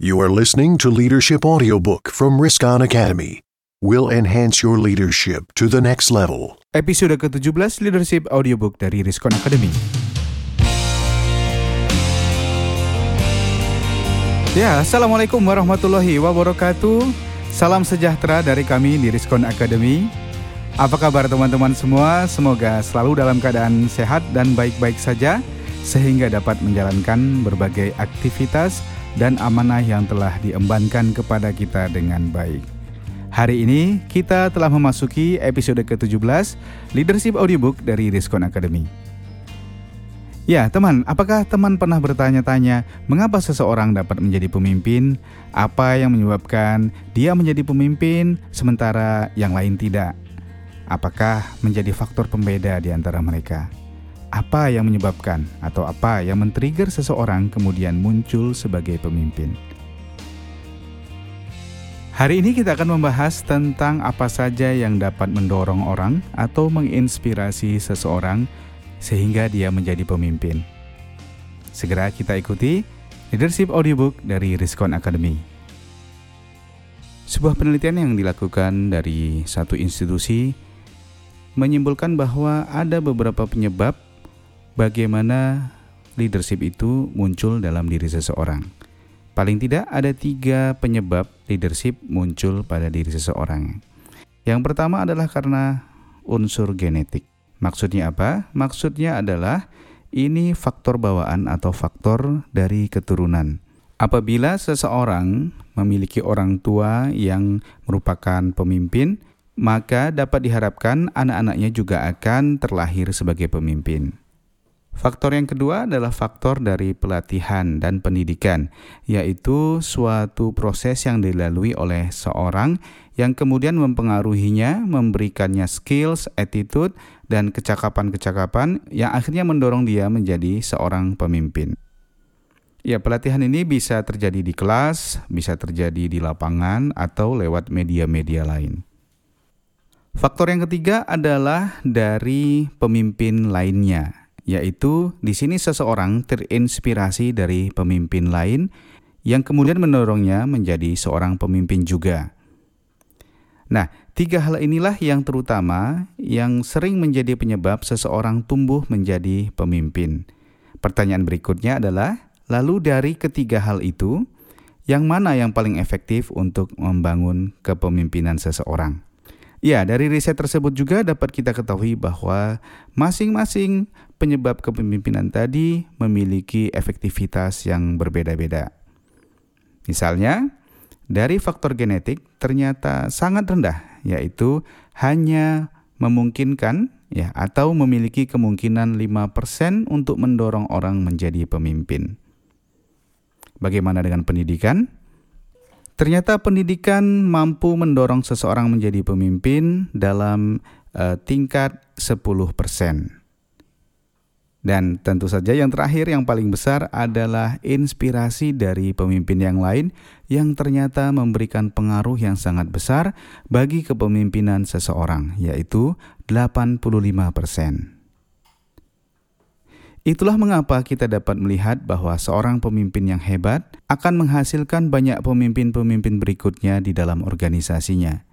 You are listening to Leadership Audiobook from Riskan Academy. Will enhance your leadership to the next level. Episode ke-17 Leadership Audiobook dari Riskon Academy. Ya, Assalamualaikum warahmatullahi wabarakatuh. Salam sejahtera dari kami di Riskon Academy. Apa kabar teman-teman semua? Semoga selalu dalam keadaan sehat dan baik-baik saja sehingga dapat menjalankan berbagai aktivitas dan amanah yang telah diembankan kepada kita dengan baik. Hari ini kita telah memasuki episode ke-17 Leadership Audiobook dari Riskon Academy. Ya, teman, apakah teman pernah bertanya-tanya mengapa seseorang dapat menjadi pemimpin? Apa yang menyebabkan dia menjadi pemimpin sementara yang lain tidak? Apakah menjadi faktor pembeda di antara mereka? Apa yang menyebabkan atau apa yang men-trigger seseorang kemudian muncul sebagai pemimpin. Hari ini kita akan membahas tentang apa saja yang dapat mendorong orang atau menginspirasi seseorang sehingga dia menjadi pemimpin. Segera kita ikuti Leadership Audiobook dari Riskon Academy. Sebuah penelitian yang dilakukan dari satu institusi menyimpulkan bahwa ada beberapa penyebab bagaimana leadership itu muncul dalam diri seseorang. Paling tidak ada tiga penyebab leadership muncul pada diri seseorang. Yang pertama adalah karena unsur genetik. Maksudnya apa? Maksudnya adalah ini faktor bawaan atau faktor dari keturunan. Apabila seseorang memiliki orang tua yang merupakan pemimpin, maka dapat diharapkan anak-anaknya juga akan terlahir sebagai pemimpin. Faktor yang kedua adalah faktor dari pelatihan dan pendidikan, yaitu suatu proses yang dilalui oleh seorang yang kemudian mempengaruhinya, memberikannya skills, attitude, dan kecakapan-kecakapan yang akhirnya mendorong dia menjadi seorang pemimpin. Ya, pelatihan ini bisa terjadi di kelas, bisa terjadi di lapangan, atau lewat media-media lain. Faktor yang ketiga adalah dari pemimpin lainnya, yaitu di sini seseorang terinspirasi dari pemimpin lain yang kemudian mendorongnya menjadi seorang pemimpin juga. Nah, tiga hal inilah yang terutama yang sering menjadi penyebab seseorang tumbuh menjadi pemimpin. Pertanyaan berikutnya adalah, lalu dari ketiga hal itu, yang mana yang paling efektif untuk membangun kepemimpinan seseorang? Ya, dari riset tersebut juga dapat kita ketahui bahwa masing-masing penyebab kepemimpinan tadi memiliki efektivitas yang berbeda-beda. Misalnya, dari faktor genetik ternyata sangat rendah, yaitu hanya memungkinkan ya atau memiliki kemungkinan 5% untuk mendorong orang menjadi pemimpin. Bagaimana dengan pendidikan? Ternyata pendidikan mampu mendorong seseorang menjadi pemimpin dalam uh, tingkat 10%. Dan tentu saja yang terakhir yang paling besar adalah inspirasi dari pemimpin yang lain yang ternyata memberikan pengaruh yang sangat besar bagi kepemimpinan seseorang, yaitu 85%. Itulah mengapa kita dapat melihat bahwa seorang pemimpin yang hebat akan menghasilkan banyak pemimpin-pemimpin berikutnya di dalam organisasinya.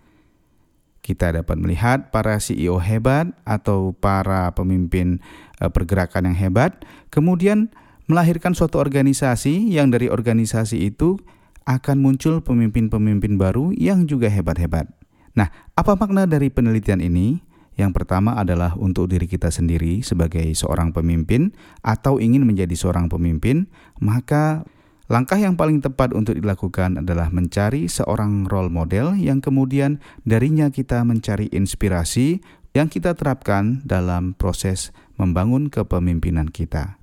Kita dapat melihat para CEO hebat atau para pemimpin eh, pergerakan yang hebat, kemudian melahirkan suatu organisasi yang dari organisasi itu akan muncul pemimpin-pemimpin baru yang juga hebat-hebat. Nah, apa makna dari penelitian ini? Yang pertama adalah untuk diri kita sendiri sebagai seorang pemimpin atau ingin menjadi seorang pemimpin, maka langkah yang paling tepat untuk dilakukan adalah mencari seorang role model yang kemudian darinya kita mencari inspirasi yang kita terapkan dalam proses membangun kepemimpinan kita.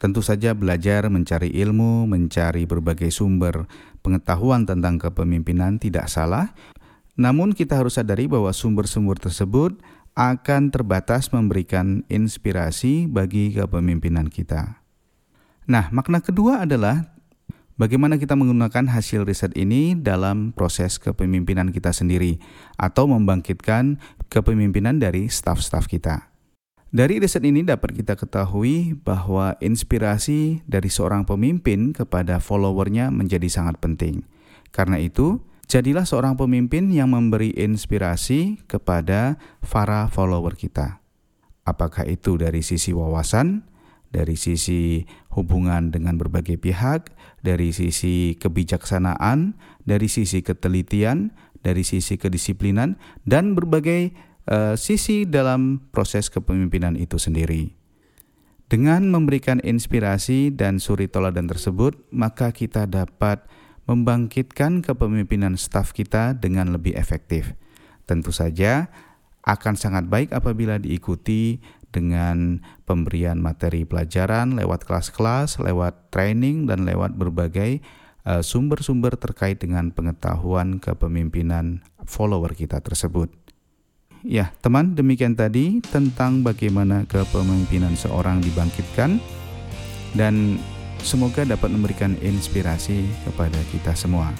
Tentu saja belajar mencari ilmu, mencari berbagai sumber pengetahuan tentang kepemimpinan tidak salah, namun kita harus sadari bahwa sumber-sumber tersebut akan terbatas memberikan inspirasi bagi kepemimpinan kita. Nah, makna kedua adalah bagaimana kita menggunakan hasil riset ini dalam proses kepemimpinan kita sendiri atau membangkitkan kepemimpinan dari staf-staf kita. Dari riset ini dapat kita ketahui bahwa inspirasi dari seorang pemimpin kepada followernya menjadi sangat penting. Karena itu, jadilah seorang pemimpin yang memberi inspirasi kepada para follower kita. Apakah itu dari sisi wawasan, dari sisi hubungan dengan berbagai pihak, dari sisi kebijaksanaan, dari sisi ketelitian, dari sisi kedisiplinan, dan berbagai uh, sisi dalam proses kepemimpinan itu sendiri. Dengan memberikan inspirasi dan suri toladan tersebut, maka kita dapat membangkitkan kepemimpinan staf kita dengan lebih efektif. Tentu saja akan sangat baik apabila diikuti dengan pemberian materi pelajaran lewat kelas-kelas, lewat training dan lewat berbagai eh, sumber-sumber terkait dengan pengetahuan kepemimpinan follower kita tersebut. Ya, teman, demikian tadi tentang bagaimana kepemimpinan seorang dibangkitkan dan semoga dapat memberikan inspirasi kepada kita semua.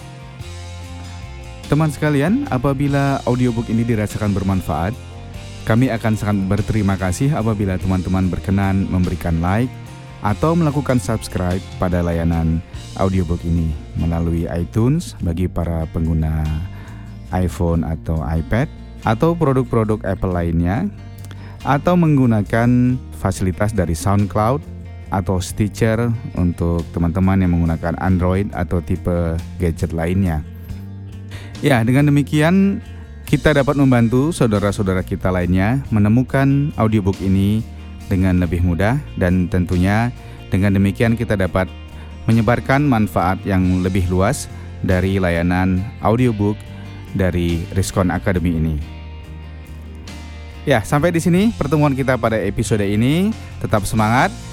Teman sekalian, apabila audiobook ini dirasakan bermanfaat, kami akan sangat berterima kasih apabila teman-teman berkenan memberikan like atau melakukan subscribe pada layanan audiobook ini melalui iTunes bagi para pengguna iPhone atau iPad atau produk-produk Apple lainnya atau menggunakan fasilitas dari SoundCloud atau Stitcher untuk teman-teman yang menggunakan Android atau tipe gadget lainnya. Ya, dengan demikian kita dapat membantu saudara-saudara kita lainnya menemukan audiobook ini dengan lebih mudah dan tentunya dengan demikian kita dapat menyebarkan manfaat yang lebih luas dari layanan audiobook dari Riskon Academy ini. Ya, sampai di sini pertemuan kita pada episode ini. Tetap semangat.